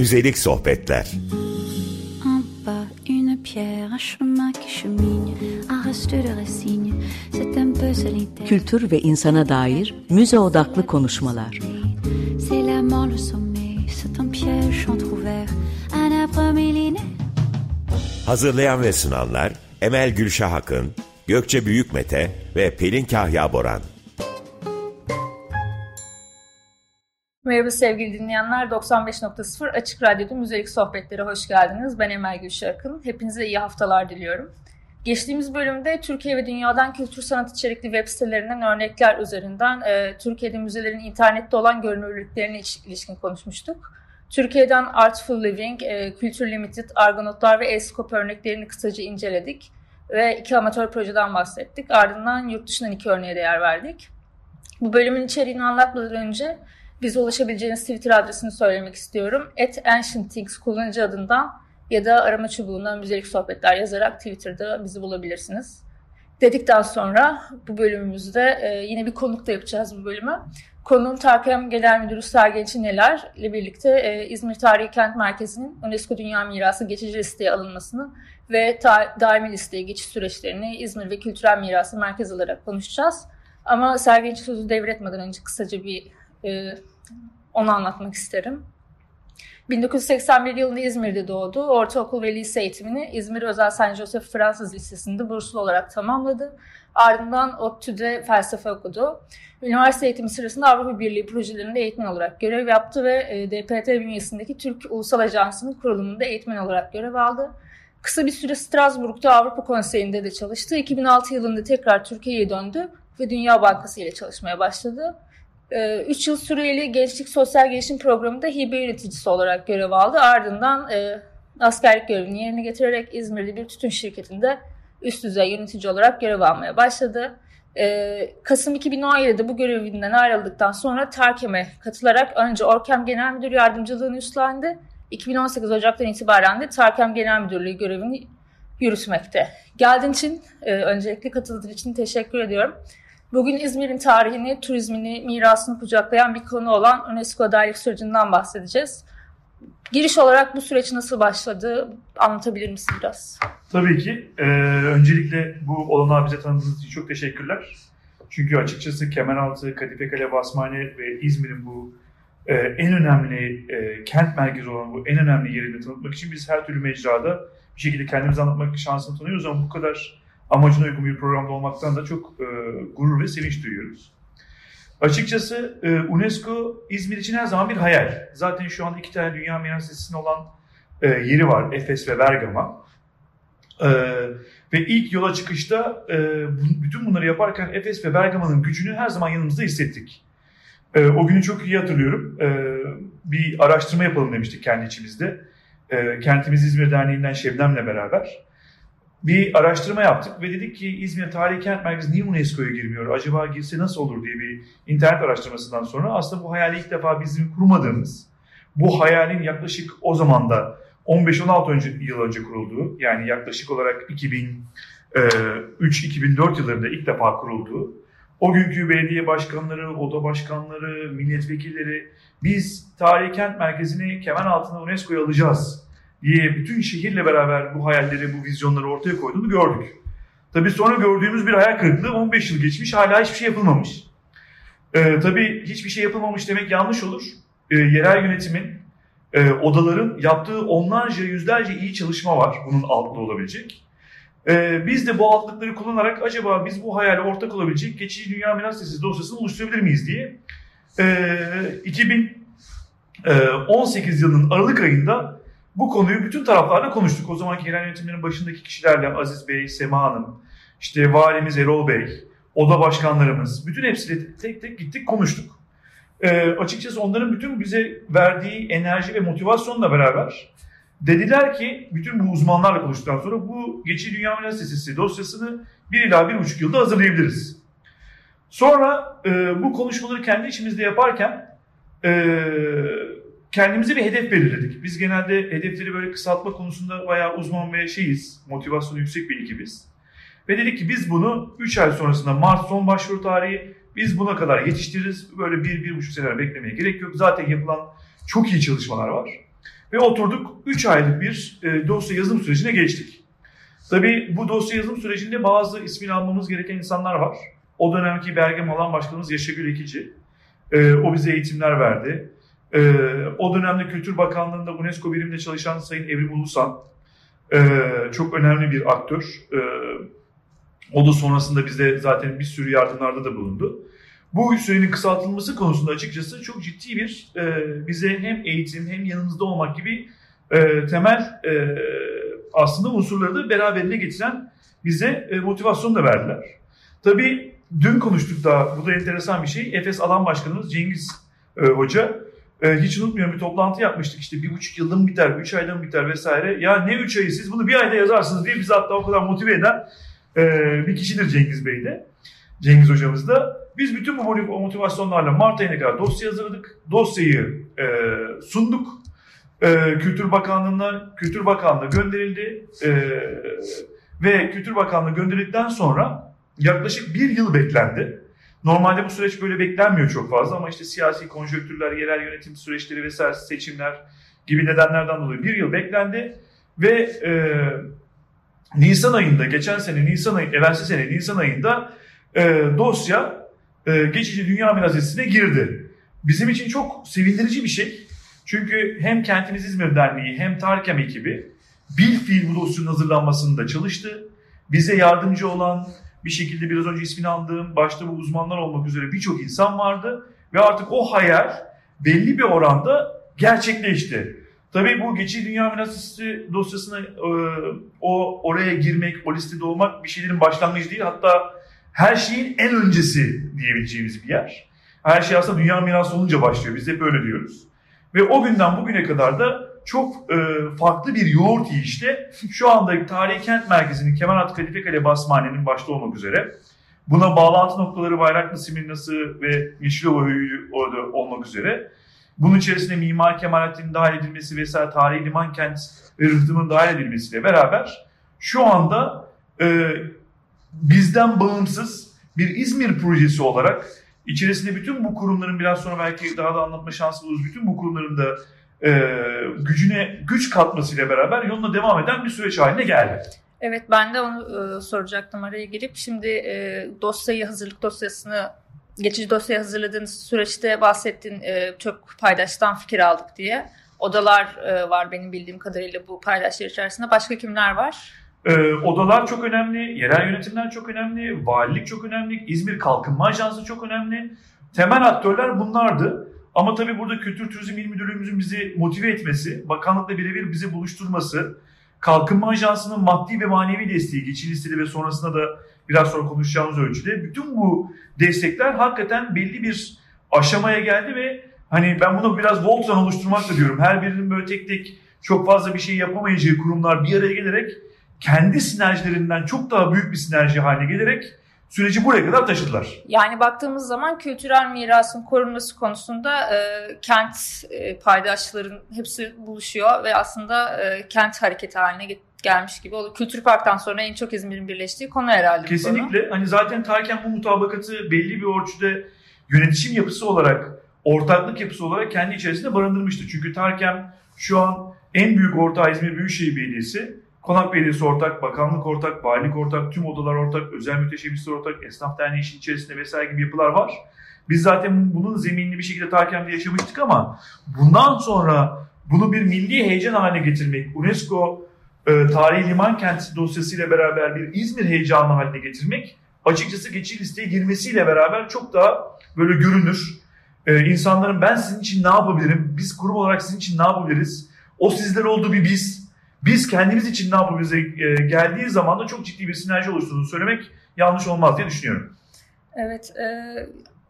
Müzelik sohbetler. En bas, une pierre, un chemin qui chemine, un reste de racine, c'est un peu solitaire. Kültür ve insana dair müze odaklı konuşmalar. C'est la mort, le sommeil, c'est un piège entrouvert, un arbre millénaire. Hazırlayan ve sunanlar Emel Gülşah Akın, Gökçe Büyükmete ve Pelin Kahya Boran. Merhaba sevgili dinleyenler. 95.0 Açık Radyo'da Müzelik Sohbetlere hoş geldiniz. Ben Emel Gülşah Akın. Hepinize iyi haftalar diliyorum. Geçtiğimiz bölümde Türkiye ve dünyadan kültür sanat içerikli web sitelerinden örnekler üzerinden e, Türkiye'de müzelerin internette olan görünürlüklerine ilişkin konuşmuştuk. Türkiye'den Artful Living, e, Kültür Limited, Argonotlar ve Escope örneklerini kısaca inceledik ve iki amatör projeden bahsettik. Ardından yurt dışından iki örneğe değer verdik. Bu bölümün içeriğini anlatmadan önce bize ulaşabileceğiniz Twitter adresini söylemek istiyorum. At Ancient Things kullanıcı adından ya da arama çubuğundan müzelik sohbetler yazarak Twitter'da bizi bulabilirsiniz. Dedikten sonra bu bölümümüzde e, yine bir konukla yapacağız bu bölümü. Konuğum Tarkem Genel Müdürü Sergen Çineler ile birlikte e, İzmir Tarihi Kent Merkezi'nin UNESCO Dünya Mirası geçici listeye alınmasını ve daimi listeye geçiş süreçlerini İzmir ve Kültürel Mirası Merkezi olarak konuşacağız. Ama Sergen sözü devretmeden önce kısaca bir e, onu anlatmak isterim. 1981 yılında İzmir'de doğdu. Ortaokul ve lise eğitimini İzmir Özel Saint Joseph Fransız Lisesi'nde burslu olarak tamamladı. Ardından ODTÜ'de felsefe okudu. Üniversite eğitimi sırasında Avrupa Birliği projelerinde eğitmen olarak görev yaptı ve e, DPT bünyesindeki Türk Ulusal Ajansı'nın kurulumunda eğitmen olarak görev aldı. Kısa bir süre Strasbourg'da Avrupa Konseyi'nde de çalıştı. 2006 yılında tekrar Türkiye'ye döndü ve Dünya Bankası ile çalışmaya başladı. 3 yıl süreli Gençlik Sosyal Gelişim Programı'nda hibe yöneticisi olarak görev aldı. Ardından e, askerlik görevini yerine getirerek İzmir'de bir tütün şirketinde üst düzey yönetici olarak görev almaya başladı. E, Kasım 2017'de bu görevinden ayrıldıktan sonra Terkem'e katılarak önce Orkem Genel Müdür Yardımcılığını üstlendi. 2018 Ocak'tan itibaren de Terkem Genel Müdürlüğü görevini yürütmekte. Geldiğin için, e, öncelikle katıldığın için teşekkür ediyorum. Bugün İzmir'in tarihini, turizmini, mirasını kucaklayan bir konu olan UNESCO adaylık sürecinden bahsedeceğiz. Giriş olarak bu süreç nasıl başladı anlatabilir misin biraz? Tabii ki. Ee, öncelikle bu olanağı bize tanıdığınız için çok teşekkürler. Çünkü açıkçası Kemeraltı, Kadifekale, Basmane ve İzmir'in bu e, en önemli e, kent merkezi olan bu en önemli yerini tanıtmak için biz her türlü mecrada bir şekilde kendimizi anlatmak şansını tanıyoruz ama bu kadar amacına uygun bir programda olmaktan da çok e, gurur ve sevinç duyuyoruz. Açıkçası e, UNESCO İzmir için her zaman bir hayal. Zaten şu anda iki tane Dünya Miras Listesi'nde olan e, yeri var. Efes ve Bergama. E, ve ilk yola çıkışta e, bütün bunları yaparken Efes ve Bergama'nın gücünü her zaman yanımızda hissettik. E, o günü çok iyi hatırlıyorum. E, bir araştırma yapalım demiştik kendi içimizde. E, Kentimiz İzmir Derneği'nden Şebnem'le beraber bir araştırma yaptık ve dedik ki İzmir Tarihi Kent Merkezi niye UNESCO'ya girmiyor? Acaba girse nasıl olur diye bir internet araştırmasından sonra aslında bu hayali ilk defa bizim kurmadığımız, bu hayalin yaklaşık o zaman da 15-16 önce, yıl önce kurulduğu, yani yaklaşık olarak 2003-2004 yıllarında ilk defa kurulduğu, o günkü belediye başkanları, oda başkanları, milletvekilleri biz Tarihi Kent Merkezi'ni kemen altına UNESCO'ya alacağız diye bütün şehirle beraber bu hayalleri, bu vizyonları ortaya koyduğunu gördük. Tabii sonra gördüğümüz bir hayal kırıklığı 15 yıl geçmiş hala hiçbir şey yapılmamış. Ee, tabii hiçbir şey yapılmamış demek yanlış olur. Ee, yerel yönetimin, e, odaların yaptığı onlarca, yüzlerce iyi çalışma var bunun altında olabilecek. Ee, biz de bu altlıkları kullanarak acaba biz bu hayale ortak olabilecek geçici Dünya Miras Listesi dosyasını oluşturabilir miyiz diye e, 2018 yılının Aralık ayında bu konuyu bütün taraflarla konuştuk. O zamanki genel yönetimlerin başındaki kişilerle Aziz Bey, Sema Hanım, işte valimiz Erol Bey, oda başkanlarımız, bütün hepsiyle tek tek gittik konuştuk. Ee, açıkçası onların bütün bize verdiği enerji ve motivasyonla beraber dediler ki bütün bu uzmanlarla konuştuktan sonra bu geçici Dünya Üniversitesi dosyasını bir ila bir buçuk yılda hazırlayabiliriz. Sonra e, bu konuşmaları kendi içimizde yaparken e, kendimize bir hedef belirledik. Biz genelde hedefleri böyle kısaltma konusunda bayağı uzman ve şeyiz, motivasyonu yüksek bir ekibiz. Ve dedik ki biz bunu 3 ay sonrasında Mart son başvuru tarihi biz buna kadar yetiştiririz. Böyle bir, bir buçuk sene beklemeye gerek yok. Zaten yapılan çok iyi çalışmalar var. Ve oturduk 3 aylık bir e, dosya yazım sürecine geçtik. Tabii bu dosya yazım sürecinde bazı ismini almamız gereken insanlar var. O dönemki Bergem alan başkanımız Yaşagül Ekici. E, o bize eğitimler verdi. E, o dönemde Kültür Bakanlığı'nda UNESCO biriminde çalışan Sayın Evrim Ulusan. E, çok önemli bir aktör. E, o da sonrasında bize zaten bir sürü yardımlarda da bulundu. Bu sürenin kısaltılması konusunda açıkçası çok ciddi bir e, bize hem eğitim hem yanımızda olmak gibi e, temel e, aslında unsurları da beraberine getiren bize e, motivasyon da verdiler. Tabii dün konuştuk da bu da enteresan bir şey. Efes alan başkanımız Cengiz e, Hoca e, hiç unutmuyorum bir toplantı yapmıştık işte bir buçuk yılda mı biter, üç ayda mı biter vesaire. Ya ne üç ayı siz bunu bir ayda yazarsınız diye bizi hatta o kadar motive eden e, bir kişidir Cengiz Bey de. Cengiz hocamız da. Biz bütün bu motivasyonlarla Mart ayına kadar dosya hazırladık. Dosyayı e, sunduk. E, Kültür Bakanlığı'na, Kültür Bakanlığı gönderildi. E, ve Kültür Bakanlığı gönderildikten sonra yaklaşık bir yıl beklendi. Normalde bu süreç böyle beklenmiyor çok fazla ama işte siyasi konjonktürler, yerel yönetim süreçleri vesaire seçimler gibi nedenlerden dolayı bir yıl beklendi ve e, Nisan ayında, geçen sene Nisan ayı, evvelsi sene Nisan ayında e, dosya e, geçici dünya miras listesine girdi. Bizim için çok sevindirici bir şey. Çünkü hem Kentimiz İzmir Derneği hem Tarkem ekibi bil fiil bu dosyanın hazırlanmasında çalıştı. Bize yardımcı olan bir şekilde biraz önce ismini andığım başta bu uzmanlar olmak üzere birçok insan vardı. Ve artık o hayal belli bir oranda gerçekleşti. Tabii bu geçici dünya miras listesi dosyasına e, o oraya girmek, o listede olmak bir şeylerin başlangıcı değil. Hatta her şeyin en öncesi diyebileceğimiz bir yer. Her şey aslında dünya mirası olunca başlıyor. Biz hep öyle diyoruz. Ve o günden bugüne kadar da çok e, farklı bir yoğurt yiyişte şu anda Tarihi Kent Merkezi'nin Kemeraltı Kadifekale Basmane'nin başta olmak üzere buna bağlantı noktaları Bayraklı Simirnası ve Yeşilova orada olmak üzere bunun içerisinde Mimar Kemalettin'in dahil edilmesi vesaire tarihi liman kent ve rıhtımın dahil edilmesiyle beraber şu anda e, bizden bağımsız bir İzmir projesi olarak içerisinde bütün bu kurumların biraz sonra belki daha da anlatma şansı buluruz. Bütün bu kurumların da e, gücüne güç katmasıyla beraber yoluna devam eden bir süreç haline geldi. Evet ben de onu e, soracaktım araya girip. Şimdi e, dosyayı hazırlık dosyasını geçici dosya hazırladığınız süreçte bahsettin e, çok paydaştan fikir aldık diye. Odalar e, var benim bildiğim kadarıyla bu paydaşlar içerisinde. Başka kimler var? Ee, odalar çok önemli, yerel yönetimler çok önemli, valilik çok önemli, İzmir Kalkınma Ajansı çok önemli. Temel aktörler bunlardı. Ama tabii burada Kültür Turizm İl Müdürlüğümüzün bizi motive etmesi, bakanlıkla birebir bizi buluşturması, Kalkınma Ajansı'nın maddi ve manevi desteği, geçici listeli ve sonrasında da biraz sonra konuşacağımız ölçüde bütün bu destekler hakikaten belli bir aşamaya geldi ve hani ben bunu biraz Voltran oluşturmak da diyorum. Her birinin böyle tek tek çok fazla bir şey yapamayacağı kurumlar bir araya gelerek kendi sinerjilerinden çok daha büyük bir sinerji haline gelerek süreci buraya kadar taşıdılar. Yani baktığımız zaman kültürel mirasın korunması konusunda e, kent e, paydaşların hepsi buluşuyor ve aslında e, kent hareketi haline gelmiş gibi oluyor. Kültür Park'tan sonra en çok İzmir'in birleştiği konu herhalde. Kesinlikle. Hani zaten Tarken bu mutabakatı belli bir ölçüde yönetişim yapısı olarak, ortaklık yapısı olarak kendi içerisinde barındırmıştı. Çünkü Tarken şu an en büyük ortağı İzmir Büyükşehir Belediyesi Konak Belediyesi ortak, bakanlık ortak, valilik ortak, tüm odalar ortak, özel müteşebbisler ortak, esnaf derneği işin içerisinde vesaire gibi yapılar var. Biz zaten bunun zeminini bir şekilde Tarkem'de yaşamıştık ama bundan sonra bunu bir milli heyecan haline getirmek, UNESCO e, tarihi liman kenti dosyasıyla beraber bir İzmir heyecanı haline getirmek açıkçası geçici listeye girmesiyle beraber çok daha böyle görünür. E, insanların ben sizin için ne yapabilirim, biz kurum olarak sizin için ne yapabiliriz, o sizler oldu bir biz, biz kendimiz için ne yapabiliriz e, geldiği zaman da çok ciddi bir sinerji oluşturduğunu söylemek yanlış olmaz diye düşünüyorum. Evet. E,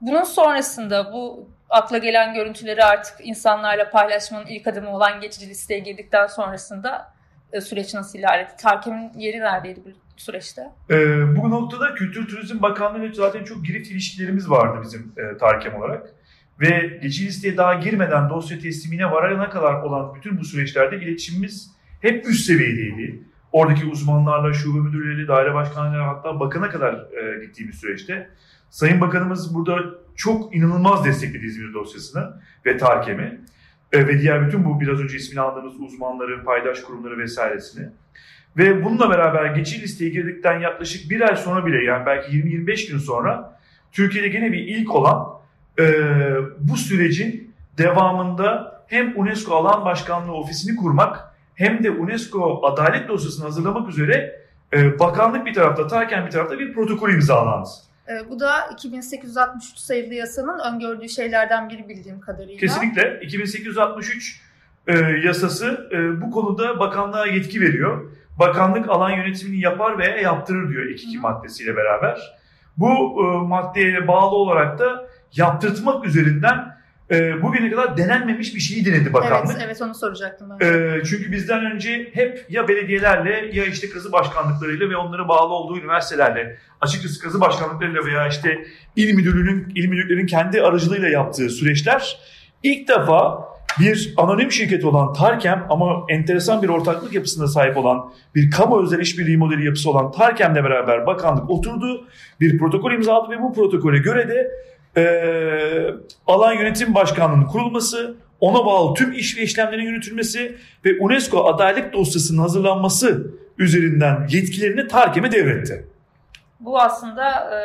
bunun sonrasında bu akla gelen görüntüleri artık insanlarla paylaşmanın ilk adımı olan geçici listeye girdikten sonrasında e, süreç nasıl ilerledi? Tarkem'in yeri neredeydi bu süreçte? E, bu noktada Kültür Turizm Bakanlığı ile zaten çok girift ilişkilerimiz vardı bizim e, Tarkem olarak. Ve geçici listeye daha girmeden dosya teslimine varana kadar olan bütün bu süreçlerde iletişimimiz hep üst seviyedeydi. Oradaki uzmanlarla, şube müdürleri, daire başkanları hatta bakana kadar e, gittiğimiz süreçte. Sayın Bakanımız burada çok inanılmaz destekledi İzmir dosyasını ve Tarkem'i. e, ve diğer bütün bu biraz önce ismini aldığımız uzmanları, paydaş kurumları vesairesini. Ve bununla beraber geçici listeye girdikten yaklaşık bir ay sonra bile yani belki 20-25 gün sonra Türkiye'de gene bir ilk olan e, bu sürecin devamında hem UNESCO Alan Başkanlığı Ofisi'ni kurmak hem de UNESCO Adalet Dosyası'nı hazırlamak üzere e, bakanlık bir tarafta, Tarken bir tarafta bir protokol imzalandı. E, bu da 2863 sayılı yasanın öngördüğü şeylerden biri bildiğim kadarıyla. Kesinlikle 2863 e, yasası e, bu konuda bakanlığa yetki veriyor. Bakanlık alan yönetimini yapar veya yaptırır diyor iki iki maddesiyle beraber. Bu e, maddeye bağlı olarak da yaptırtmak üzerinden e, bugüne kadar denenmemiş bir şeyi denedi bakanlık. Evet, evet onu soracaktım ben. E, çünkü bizden önce hep ya belediyelerle ya işte kazı başkanlıklarıyla ve onlara bağlı olduğu üniversitelerle açıkçası kazı başkanlıklarıyla veya işte il müdürlüğünün il müdürlüğünün kendi aracılığıyla yaptığı süreçler ilk defa bir anonim şirket olan Tarkem ama enteresan bir ortaklık yapısına sahip olan bir kamu özel işbirliği modeli yapısı olan Tarkem'le beraber bakanlık oturdu. Bir protokol imzaladı ve bu protokole göre de alan yönetim başkanlığının kurulması, ona bağlı tüm iş ve işlemlerin yürütülmesi ve UNESCO adalet dosyasının hazırlanması üzerinden yetkilerini Tarkem'e devretti. Bu aslında e,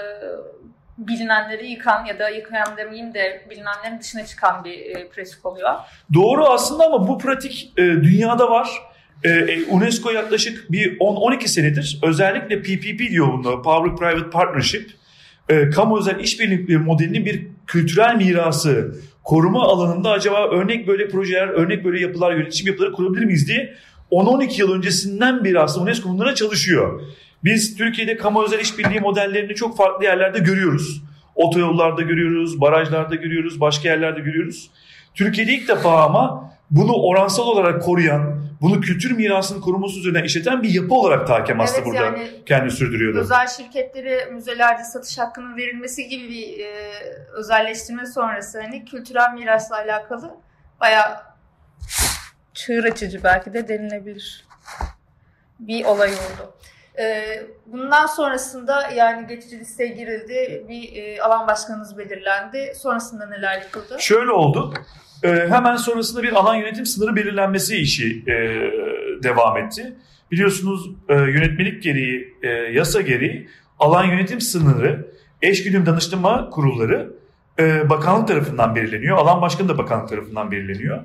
bilinenleri yıkan ya da yıkayan demeyeyim de bilinenlerin dışına çıkan bir e, pratik oluyor. Doğru aslında ama bu pratik e, dünyada var. E, e UNESCO yaklaşık bir 10-12 senedir özellikle PPP diyor bunda, Public Private Partnership e, kamu özel işbirlikleri modelinin bir kültürel mirası koruma alanında acaba örnek böyle projeler, örnek böyle yapılar, yönetişim yapıları kurabilir miyiz diye 10-12 yıl öncesinden beri aslında UNESCO bunlara çalışıyor. Biz Türkiye'de kamu özel işbirliği modellerini çok farklı yerlerde görüyoruz. Otoyollarda görüyoruz, barajlarda görüyoruz, başka yerlerde görüyoruz. Türkiye'de ilk defa ama bunu oransal olarak koruyan, bunu kültür mirasının korunması üzerine işleten bir yapı olarak Takem aslında evet, burada yani kendini sürdürüyordu. Özel şirketlere müzelerde satış hakkının verilmesi gibi bir e, özelleştirme sonrası hani kültürel mirasla alakalı bayağı çığır açıcı belki de denilebilir bir olay oldu. E, bundan sonrasında yani geçici listeye girildi, bir e, alan başkanınız belirlendi. Sonrasında neler yapıldı? Şöyle oldu. E, hemen sonrasında bir alan yönetim sınırı belirlenmesi işi e, devam etti. Biliyorsunuz e, yönetmelik gereği, e, yasa gereği alan yönetim sınırı eşgüdüm danıştırma kurulları e, bakanlık tarafından belirleniyor. Alan başkanı da bakanlık tarafından belirleniyor.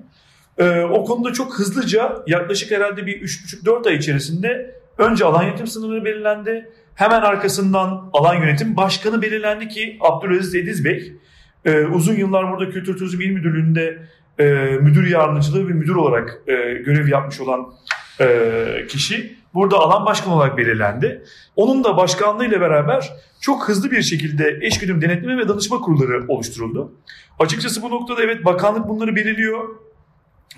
E, o konuda çok hızlıca yaklaşık herhalde bir 3,5-4 ay içerisinde önce alan yönetim sınırı belirlendi. Hemen arkasından alan yönetim başkanı belirlendi ki Abdülaziz Ediz Bey e, uzun yıllar burada Kültür Turizm İl Müdürlüğü'nde e, müdür yardımcılığı ve müdür olarak e, görev yapmış olan e, kişi burada alan başkanı olarak belirlendi. Onun da başkanlığıyla beraber çok hızlı bir şekilde eşgüdüm denetleme ve danışma kurulları oluşturuldu. Açıkçası bu noktada evet bakanlık bunları belirliyor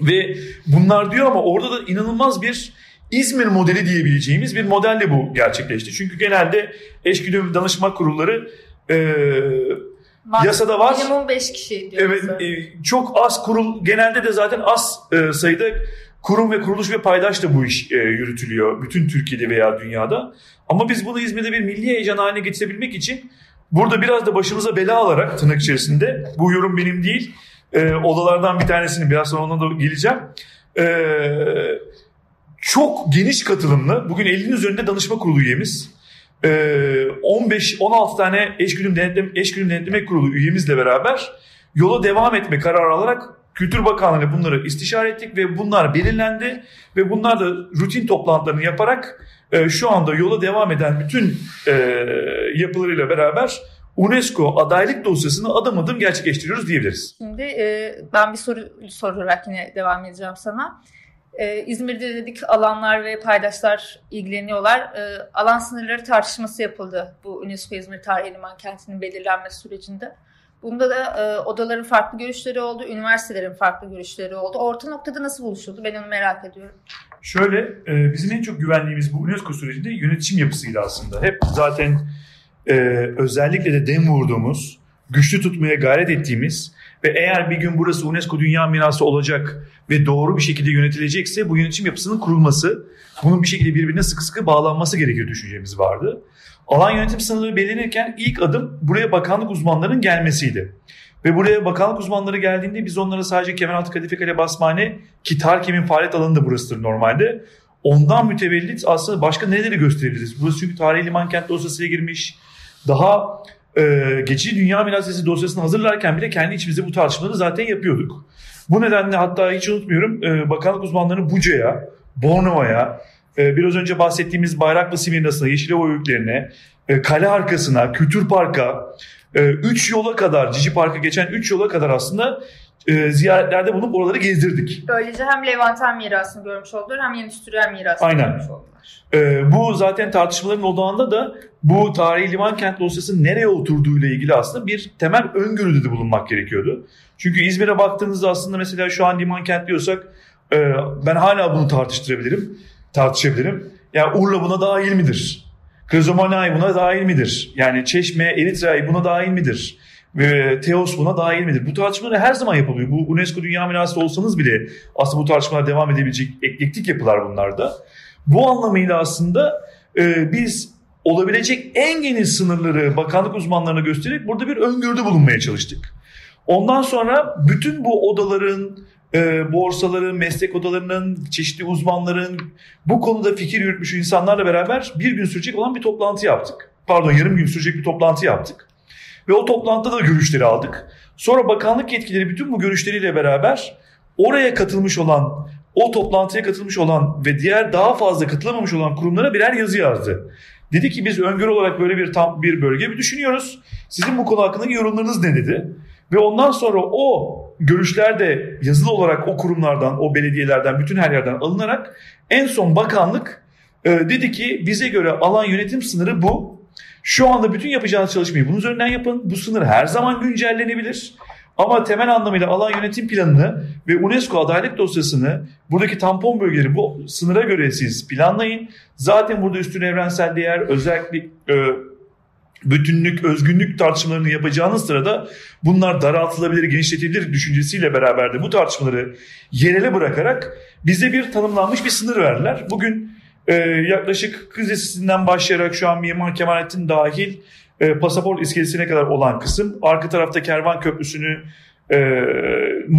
ve bunlar diyor ama orada da inanılmaz bir İzmir modeli diyebileceğimiz bir modelle bu gerçekleşti. Çünkü genelde eşgüdüm danışma kurulları e, Yasada var. Minimum 5 kişi diyor. Evet, e, çok az kurul, genelde de zaten az e, sayıda kurum ve kuruluş ve paydaş da bu iş e, yürütülüyor. Bütün Türkiye'de veya dünyada. Ama biz bunu İzmir'de bir milli heyecan haline getirebilmek için burada biraz da başımıza bela alarak tırnak içerisinde, bu yorum benim değil, e, odalardan bir tanesini biraz sonra ona da geleceğim. E, çok geniş katılımlı, bugün 50'nin üzerinde danışma kurulu üyemiz. 15-16 ee, tane eşgüdüm denetleme, eşgüdüm denetleme kurulu üyemizle beraber yola devam etme kararı alarak Kültür Bakanlığı bunları istişare ettik ve bunlar belirlendi ve bunlar da rutin toplantılarını yaparak e, şu anda yola devam eden bütün e, yapılarıyla beraber UNESCO adaylık dosyasını adım adım gerçekleştiriyoruz diyebiliriz. Şimdi e, ben bir soru sorarak yine devam edeceğim sana. Ee, İzmir'de dedik alanlar ve paydaşlar ilgileniyorlar. Ee, alan sınırları tartışması yapıldı bu UNESCO İzmir Tarihi Liman Kenti'nin belirlenmesi sürecinde. Bunda da e, odaların farklı görüşleri oldu, üniversitelerin farklı görüşleri oldu. Orta noktada nasıl buluşuldu? Ben onu merak ediyorum. Şöyle, e, bizim en çok güvenliğimiz bu UNESCO sürecinde yönetişim yapısıydı aslında. Hep zaten e, özellikle de dem vurduğumuz, güçlü tutmaya gayret ettiğimiz ve eğer bir gün burası UNESCO Dünya Mirası olacak ve doğru bir şekilde yönetilecekse bu yönetim yapısının kurulması, bunun bir şekilde birbirine sıkı sıkı bağlanması gerekir düşüncemiz vardı. Alan yönetim sınırları belirlenirken ilk adım buraya bakanlık uzmanlarının gelmesiydi. Ve buraya bakanlık uzmanları geldiğinde biz onlara sadece Kemeraltı Kadife Kale Basmane ki Tarkem'in faaliyet alanı da burasıdır normalde. Ondan mütevellit aslında başka neleri gösterebiliriz? Burası çünkü tarihi liman kent dosyasıyla girmiş. Daha e, geçici dünya mirası dosyasını hazırlarken bile kendi içimizde bu tartışmaları zaten yapıyorduk. Bu nedenle hatta hiç unutmuyorum e, bakanlık uzmanlarını Buca'ya, Bornova'ya, e, biraz önce bahsettiğimiz Bayraklı Simirnası'na, Yeşilova Öğütlerine, e, Kale Arkası'na, Kültür Park'a, 3 e, yola kadar, Cici Park'a geçen 3 yola kadar aslında e, ziyaretlerde bulunup oraları gezdirdik. Böylece hem Levanten mirasını görmüş oldular hem endüstriyel mirasını Aynen. görmüş oldular. E, bu zaten tartışmaların odağında da bu tarihi liman kent dosyası nereye oturduğuyla ilgili aslında bir temel öngörüde de bulunmak gerekiyordu. Çünkü İzmir'e baktığınızda aslında mesela şu an liman kent diyorsak e, ben hala bunu tartıştırabilirim, tartışabilirim. Yani Urla buna dahil midir? Krizomanay buna dahil midir? Yani Çeşme, Eritre'yi buna dahil midir? Ve Teos buna dahil midir? Bu tartışmalar her zaman yapılıyor. Bu UNESCO Dünya Mirası olsanız bile aslında bu tartışmalar devam edebilecek eklektik yapılar bunlarda. Bu anlamıyla aslında e, biz olabilecek en geniş sınırları bakanlık uzmanlarına göstererek burada bir öngörüde bulunmaya çalıştık. Ondan sonra bütün bu odaların, e, borsaların, meslek odalarının, çeşitli uzmanların bu konuda fikir yürütmüş insanlarla beraber bir gün sürecek olan bir toplantı yaptık. Pardon yarım gün sürecek bir toplantı yaptık. Ve o toplantıda da görüşleri aldık. Sonra bakanlık yetkileri bütün bu görüşleriyle beraber oraya katılmış olan, o toplantıya katılmış olan ve diğer daha fazla katılamamış olan kurumlara birer yazı yazdı. Dedi ki biz öngörü olarak böyle bir tam bir bölge bir düşünüyoruz. Sizin bu konu hakkındaki yorumlarınız ne dedi? Ve ondan sonra o görüşler de yazılı olarak o kurumlardan, o belediyelerden, bütün her yerden alınarak en son bakanlık e, dedi ki bize göre alan yönetim sınırı bu. Şu anda bütün yapacağınız çalışmayı bunun üzerinden yapın. Bu sınır her zaman güncellenebilir. Ama temel anlamıyla alan yönetim planını ve UNESCO adalet dosyasını buradaki tampon bölgeleri bu sınıra göre siz planlayın. Zaten burada üstün evrensel değer özellik e, bütünlük, özgünlük tartışmalarını yapacağınız sırada bunlar daraltılabilir, genişletilebilir düşüncesiyle beraber de bu tartışmaları yerele bırakarak bize bir tanımlanmış bir sınır verdiler. Bugün e, yaklaşık Kız Lisesi'nden başlayarak şu an Mimar Kemalettin dahil e, pasaport iskelesine kadar olan kısım, arka tarafta Kervan Köprüsü'nü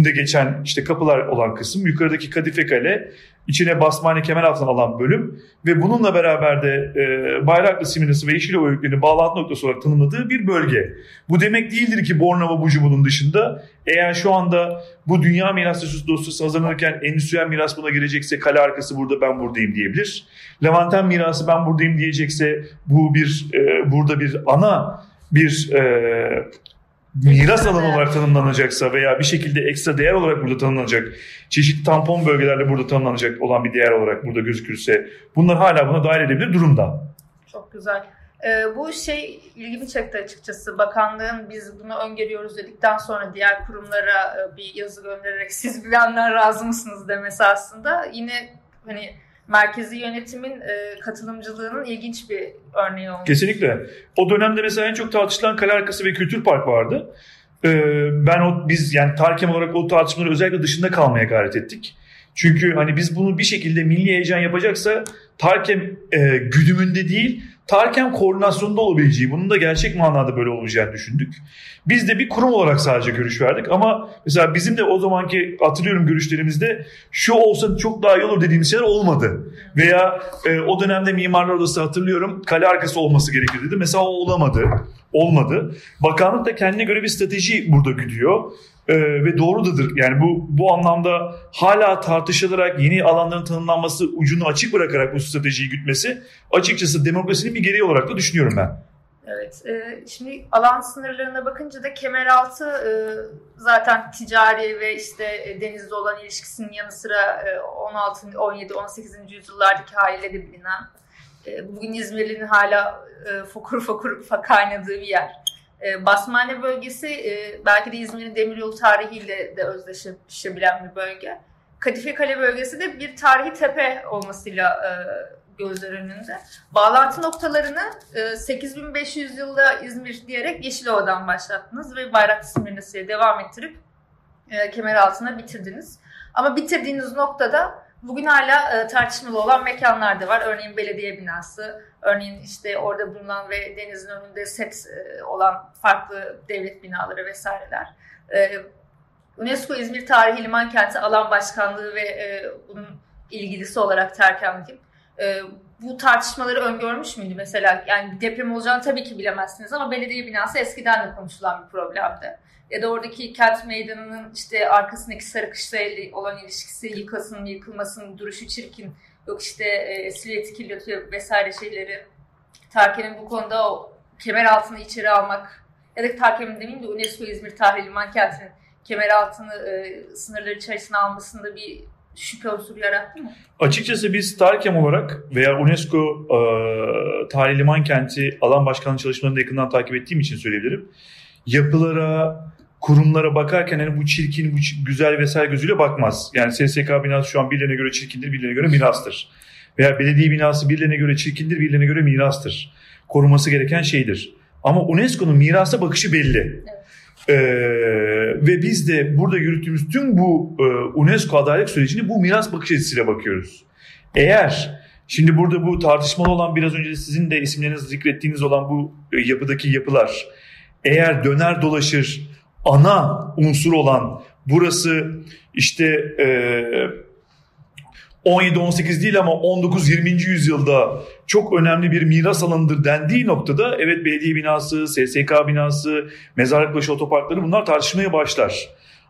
de geçen işte kapılar olan kısım, yukarıdaki Kadife Kale, içine Basmane kemer altına alan bölüm ve bununla beraber de e, Bayraklı Siminası ve Yeşilova Öğütlerini bağlantı noktası olarak tanımladığı bir bölge. Bu demek değildir ki Bornova Bucu bunun dışında. Eğer şu anda bu Dünya Mirası dosyası hazırlanırken endüstriyel miras buna girecekse kale arkası burada ben buradayım diyebilir. Levanten mirası ben buradayım diyecekse bu bir e, burada bir ana bir e, miras alanı olarak tanımlanacaksa veya bir şekilde ekstra değer olarak burada tanımlanacak, çeşitli tampon bölgelerle burada tanımlanacak olan bir değer olarak burada gözükürse bunlar hala buna dahil edebilir durumda. Çok güzel. Ee, bu şey ilgimi çekti açıkçası. Bakanlığın biz bunu öngörüyoruz dedikten sonra diğer kurumlara e, bir yazı göndererek siz bilenler razı mısınız demesi aslında yine hani merkezi yönetimin e, katılımcılığının ilginç bir örneği olmuş. Kesinlikle. O dönemde mesela en çok tartışılan kale arkası ve kültür park vardı. Ee, ben o biz yani Tarkem olarak o tartışmaları özellikle dışında kalmaya gayret ettik. Çünkü hani biz bunu bir şekilde milli heyecan yapacaksa Tarkem e, güdümünde değil Tarkem koordinasyonunda olabileceği, bunun da gerçek manada böyle olacağını düşündük. Biz de bir kurum olarak sadece görüş verdik ama mesela bizim de o zamanki hatırlıyorum görüşlerimizde şu olsa çok daha iyi olur dediğimiz şeyler olmadı. Veya e, o dönemde Mimarlar Odası hatırlıyorum kale arkası olması gerekir dedi. Mesela o olamadı, olmadı. Bakanlık da kendine göre bir strateji burada güdüyor e, ve doğrudadır. Yani bu bu anlamda hala tartışılarak yeni alanların tanımlanması ucunu açık bırakarak bu stratejiyi gütmesi açıkçası demokrasinin bir gereği olarak da düşünüyorum ben. Evet. E, şimdi alan sınırlarına bakınca da Kemeraltı e, zaten ticari ve işte e, denizde olan ilişkisinin yanı sıra e, 16, 17, 18. yüzyıllardaki haliyle de bilinen e, bugün İzmirli'nin hala e, fokur fokur kaynadığı bir yer. E, Basmane bölgesi e, belki de İzmir'in demiryolu tarihiyle de özdeşleşebilen bir bölge. Kadife Kale bölgesi de bir tarihi tepe olmasıyla e, gözler önünde. Bağlantı noktalarını 8500 yılda İzmir diyerek Yeşilova'dan başlattınız ve Bayraklı Simirnesi'ye devam ettirip kemer altına bitirdiniz. Ama bitirdiğiniz noktada bugün hala tartışmalı olan mekanlar da var. Örneğin belediye binası, Örneğin işte orada bulunan ve denizin önünde set e, olan farklı devlet binaları vesaireler. E, UNESCO İzmir Tarihi Liman Kenti Alan Başkanlığı ve e, bunun ilgilisi olarak terkendim. E, bu tartışmaları öngörmüş müydü mesela? Yani deprem olacağını tabii ki bilemezsiniz ama belediye binası eskiden de konuşulan bir problemdi. Ya da oradaki kent meydanının işte arkasındaki sarı kışlayla olan ilişkisi, yıkasın yıkılmasın, duruşu çirkin, yok işte e, silüeti kirletiyor vesaire şeyleri. Tarken'in bu konuda o kemer altını içeri almak ya da Tarken'in demeyeyim de UNESCO İzmir Tarihi Liman Kenti'nin kemer altını e, sınırları içerisine almasında bir şüphe unsuru yarattı mı? Açıkçası biz Tarkem olarak veya UNESCO e, Tarihi Liman Kenti alan başkanlığı çalışmalarını yakından takip ettiğim için söyleyebilirim. Yapılara, kurumlara bakarken hani bu çirkin, bu güzel vesaire gözüyle bakmaz. Yani SSK binası şu an birilerine göre çirkindir, birilerine göre mirastır. Veya belediye binası birilerine göre çirkindir, birilerine göre mirastır. Korunması gereken şeydir. Ama UNESCO'nun mirasa bakışı belli. Evet. Ee, ve biz de burada yürüttüğümüz tüm bu e, UNESCO adalet sürecini bu miras bakış açısıyla bakıyoruz. Eğer şimdi burada bu tartışmalı olan biraz önce sizin de isimlerinizi zikrettiğiniz olan bu e, yapıdaki yapılar eğer döner dolaşır ana unsur olan burası işte e, 17-18 değil ama 19-20. yüzyılda çok önemli bir miras alanıdır dendiği noktada evet belediye binası, SSK binası, mezarlıkbaşı otoparkları bunlar tartışmaya başlar.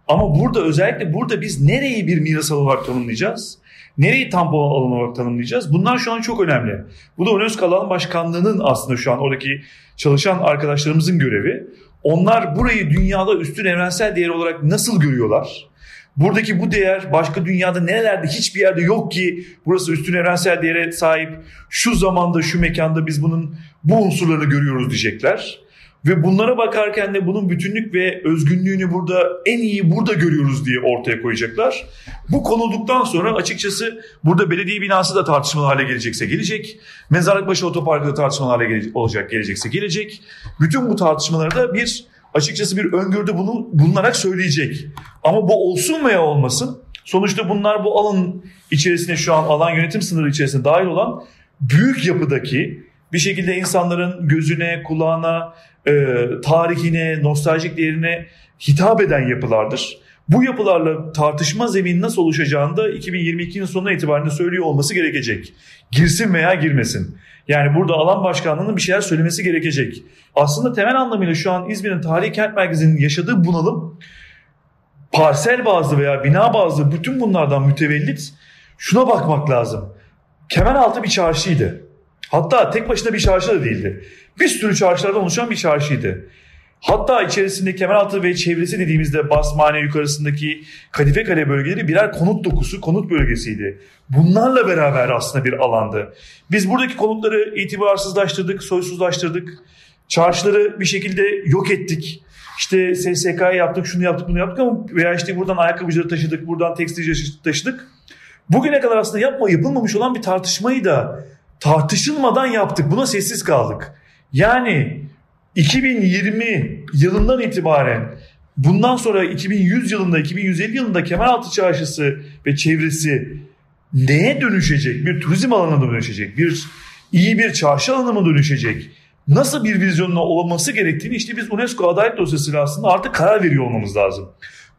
Ama burada özellikle burada biz nereyi bir miras alanı olarak tanımlayacağız? Nereyi tampon alanı olarak tanımlayacağız? Bunlar şu an çok önemli. Bu da UNESCO Alan Başkanlığı'nın aslında şu an oradaki çalışan arkadaşlarımızın görevi. Onlar burayı dünyada üstün evrensel değer olarak nasıl görüyorlar? Buradaki bu değer başka dünyada nerelerde hiçbir yerde yok ki burası üstün evrensel değere sahip. Şu zamanda şu mekanda biz bunun bu unsurlarını görüyoruz diyecekler. Ve bunlara bakarken de bunun bütünlük ve özgünlüğünü burada en iyi burada görüyoruz diye ortaya koyacaklar. Bu konulduktan sonra açıkçası burada belediye binası da tartışmalı hale gelecekse gelecek. Mezarlıkbaşı otoparkı da tartışmalı hale gele- olacak gelecekse gelecek. Bütün bu tartışmalarda bir açıkçası bir öngörüde bunu bulunarak söyleyecek. Ama bu olsun veya olmasın sonuçta bunlar bu alan içerisinde şu an alan yönetim sınırı içerisinde dahil olan büyük yapıdaki bir şekilde insanların gözüne, kulağına, e, tarihine, nostaljik değerine hitap eden yapılardır. Bu yapılarla tartışma zemini nasıl oluşacağını da 2022'nin sonuna itibaren söylüyor olması gerekecek. Girsin veya girmesin. Yani burada alan başkanlığının bir şeyler söylemesi gerekecek. Aslında temel anlamıyla şu an İzmir'in tarihi kent merkezinin yaşadığı bunalım parsel bazlı veya bina bazlı bütün bunlardan mütevellit şuna bakmak lazım. Kemeraltı bir çarşıydı. Hatta tek başına bir çarşı da değildi. Bir sürü çarşılardan oluşan bir çarşıydı. Hatta içerisinde Kemeraltı ve çevresi dediğimizde Basmane yukarısındaki Kadife Kale bölgeleri birer konut dokusu, konut bölgesiydi. Bunlarla beraber aslında bir alandı. Biz buradaki konutları itibarsızlaştırdık, soysuzlaştırdık. Çarşıları bir şekilde yok ettik. İşte SSK'yı yaptık, şunu yaptık, bunu yaptık ama veya işte buradan ayakkabıcıları taşıdık, buradan tekstilci taşıdık. Bugüne kadar aslında yapma yapılmamış olan bir tartışmayı da tartışılmadan yaptık. Buna sessiz kaldık. Yani 2020 yılından itibaren bundan sonra 2100 yılında 2150 yılında Kemeraltı Çarşısı ve çevresi neye dönüşecek? Bir turizm alanına dönüşecek? Bir iyi bir çarşı alanı mı dönüşecek? Nasıl bir vizyonla olması gerektiğini işte biz UNESCO adalet dosyasıyla aslında artık karar veriyor olmamız lazım.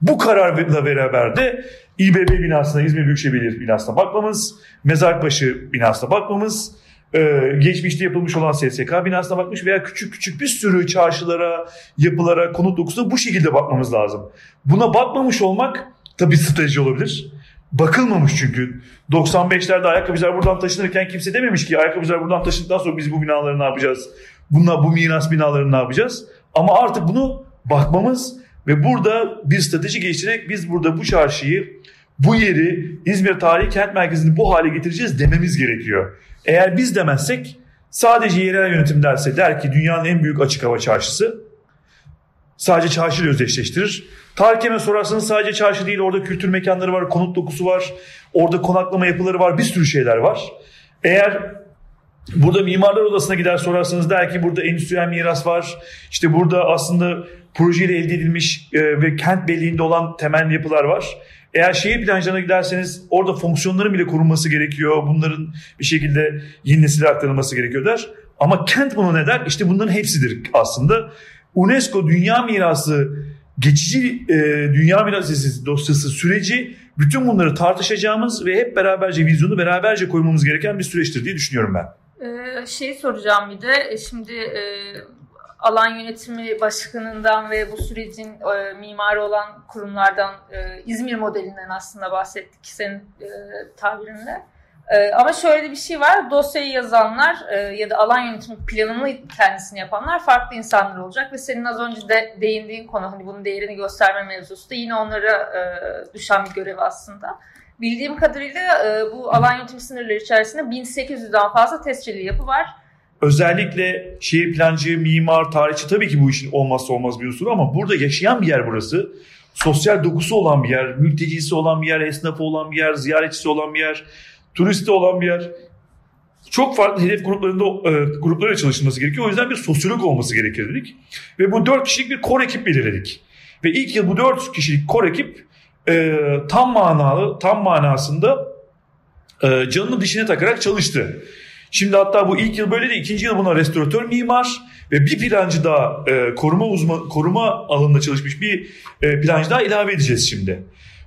Bu kararla beraber de İBB binasına, İzmir Büyükşehir Belediyesi binasına bakmamız, Mezarbaşı binasına bakmamız, ee, geçmişte yapılmış olan SSK binasına bakmış veya küçük küçük bir sürü çarşılara, yapılara, konut dokusuna bu şekilde bakmamız lazım. Buna bakmamış olmak tabii strateji olabilir. Bakılmamış çünkü. 95'lerde ayakkabıcılar buradan taşınırken kimse dememiş ki ayakkabıcılar buradan taşındıktan sonra biz bu binaları ne yapacağız? Bunlar bu miras binalarını ne yapacağız? Ama artık bunu bakmamız ve burada bir strateji geliştirerek biz burada bu çarşıyı, bu yeri İzmir Tarihi Kent Merkezi'ni bu hale getireceğiz dememiz gerekiyor. Eğer biz demezsek sadece yerel yönetim derse der ki dünyanın en büyük açık hava çarşısı sadece çarşıyla özdeşleştirir. Tarkem'e sorarsanız sadece çarşı değil orada kültür mekanları var, konut dokusu var, orada konaklama yapıları var, bir sürü şeyler var. Eğer burada mimarlar odasına gider sorarsanız der ki burada endüstriyel miras var. İşte burada aslında projeyle elde edilmiş e, ve kent belliğinde olan temel yapılar var. eğer şehir plancılarına giderseniz orada fonksiyonların bile korunması gerekiyor. Bunların bir şekilde yeni nesile aktarılması gerekiyor der. Ama kent bunu ne der? İşte bunların hepsidir aslında. UNESCO Dünya Mirası geçici e, Dünya Mirası dosyası süreci bütün bunları tartışacağımız ve hep beraberce vizyonu beraberce koymamız gereken bir süreçtir diye düşünüyorum ben. Ee, şey soracağım bir de e, şimdi e, alan yönetimi başkanından ve bu sürecin e, mimarı olan kurumlardan e, İzmir modelinden aslında bahsettik senin e, tabirinle. E, ama şöyle bir şey var. Dosyayı yazanlar e, ya da alan yönetimi planını kendisini yapanlar farklı insanlar olacak ve senin az önce de değindiğin konu hani bunun değerini gösterme mevzusu da yine onlara e, düşen bir görev aslında. Bildiğim kadarıyla e, bu alan yönetimi sınırları içerisinde 1800'den fazla tescilli yapı var. Özellikle şehir plancı, mimar, tarihçi tabii ki bu işin olmazsa olmaz bir unsuru ama burada yaşayan bir yer burası. Sosyal dokusu olan bir yer, mültecisi olan bir yer, esnafı olan bir yer, ziyaretçisi olan bir yer, turisti olan bir yer. Çok farklı hedef gruplarında e, gruplarla çalışılması gerekiyor. O yüzden bir sosyolog olması gerekir dedik. Ve bu dört kişilik bir kor ekip belirledik. Ve ilk yıl bu dört kişilik kor ekip e, tam manalı, tam manasında e, canını dişine takarak çalıştı. Şimdi hatta bu ilk yıl böyle de ikinci yıl buna restoratör mimar ve bir plancı daha e, koruma uzman koruma alanında çalışmış bir e, plancı daha ilave edeceğiz şimdi.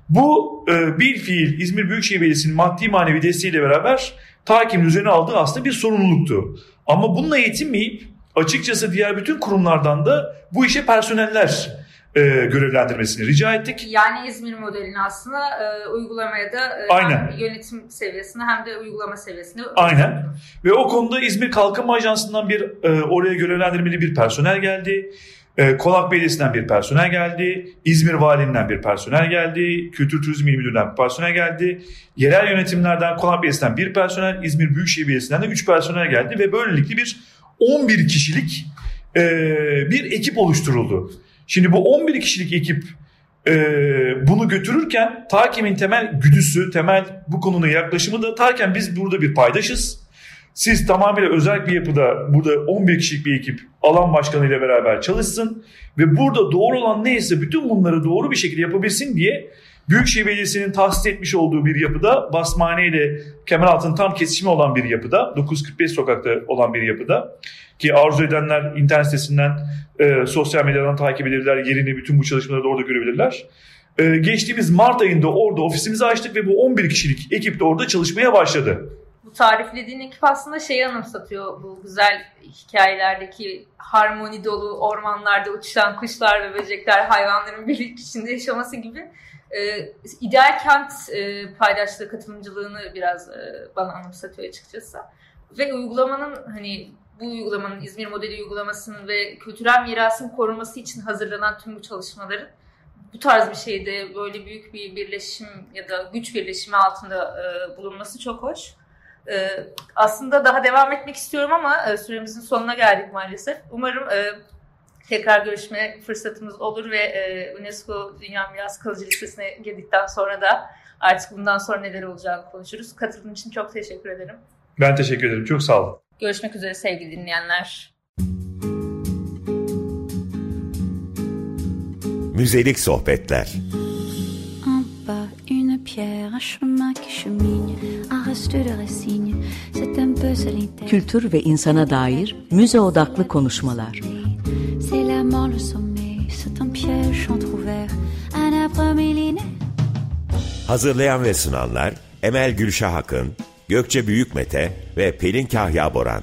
Bu e, bir fiil İzmir Büyükşehir Belediyesi'nin maddi manevi desteğiyle beraber takimin üzerine aldığı aslında bir sorumluluktu. Ama bununla yetinmeyip açıkçası diğer bütün kurumlardan da bu işe personeller e, görevlendirmesini rica ettik. Yani İzmir modelini aslında e, uygulamaya da e, Aynen. hem yönetim seviyesinde hem de uygulama seviyesinde. Aynen. Ve o konuda İzmir Kalkınma Ajansı'ndan bir e, oraya görevlendirmeli bir personel geldi. E, Konak Belediyesi'nden bir personel geldi. İzmir Valiliğinden bir personel geldi. Kültür Turizm İl Müdürlüğü'nden bir personel geldi. Yerel yönetimlerden Konak Belediyesi'nden bir personel, İzmir Büyükşehir Belediyesi'nden de 3 personel geldi ve böylelikle bir 11 kişilik e, bir ekip oluşturuldu. Şimdi bu 11 kişilik ekip e, bunu götürürken Takim'in temel güdüsü, temel bu konunun yaklaşımı da Takim biz burada bir paydaşız. Siz tamamıyla özel bir yapıda burada 11 kişilik bir ekip alan başkanı ile beraber çalışsın ve burada doğru olan neyse bütün bunları doğru bir şekilde yapabilsin diye Büyükşehir Belediyesi'nin tahsis etmiş olduğu bir yapıda Basmane ile Kemeraltı'nın tam kesişimi olan bir yapıda 945 sokakta olan bir yapıda ki arzu edenler internet sitesinden e, sosyal medyadan takip edebilirler yerini bütün bu çalışmaları da orada görebilirler. E, geçtiğimiz Mart ayında orada ofisimizi açtık ve bu 11 kişilik ekip de orada çalışmaya başladı. Bu tariflediğin ekip aslında şeyi anımsatıyor bu güzel hikayelerdeki harmoni dolu ormanlarda uçuşan kuşlar ve böcekler hayvanların birlik içinde yaşaması gibi e, ideal kent e, paydaşlığı katılımcılığını biraz e, bana anımsatıyor açıkçası. Ve uygulamanın hani bu uygulamanın İzmir modeli uygulamasının ve kültürel mirasın korunması için hazırlanan tüm bu çalışmaların bu tarz bir şeyde böyle büyük bir birleşim ya da güç birleşimi altında e, bulunması çok hoş. E, aslında daha devam etmek istiyorum ama e, süremizin sonuna geldik maalesef. Umarım e, tekrar görüşme fırsatımız olur ve e, UNESCO Dünya Miras Kalıcı Listesi'ne girdikten sonra da artık bundan sonra neler olacağını konuşuruz. Katıldığın için çok teşekkür ederim. Ben teşekkür ederim. Çok sağ olun. Görüşmek üzere sevgili dinleyenler. Müzelik sohbetler. une pierre, un chemin qui chemine, un reste de résigne, c'est un peu solitaire. Kültür ve insana dair müze odaklı konuşmalar. C'est la le sommeil, c'est un piège entrouvert, un arbre millénaire. Hazırlayan ve sunanlar Emel Gülşah Akın, Gökçe Büyükmete ve Pelin Kahya Boran.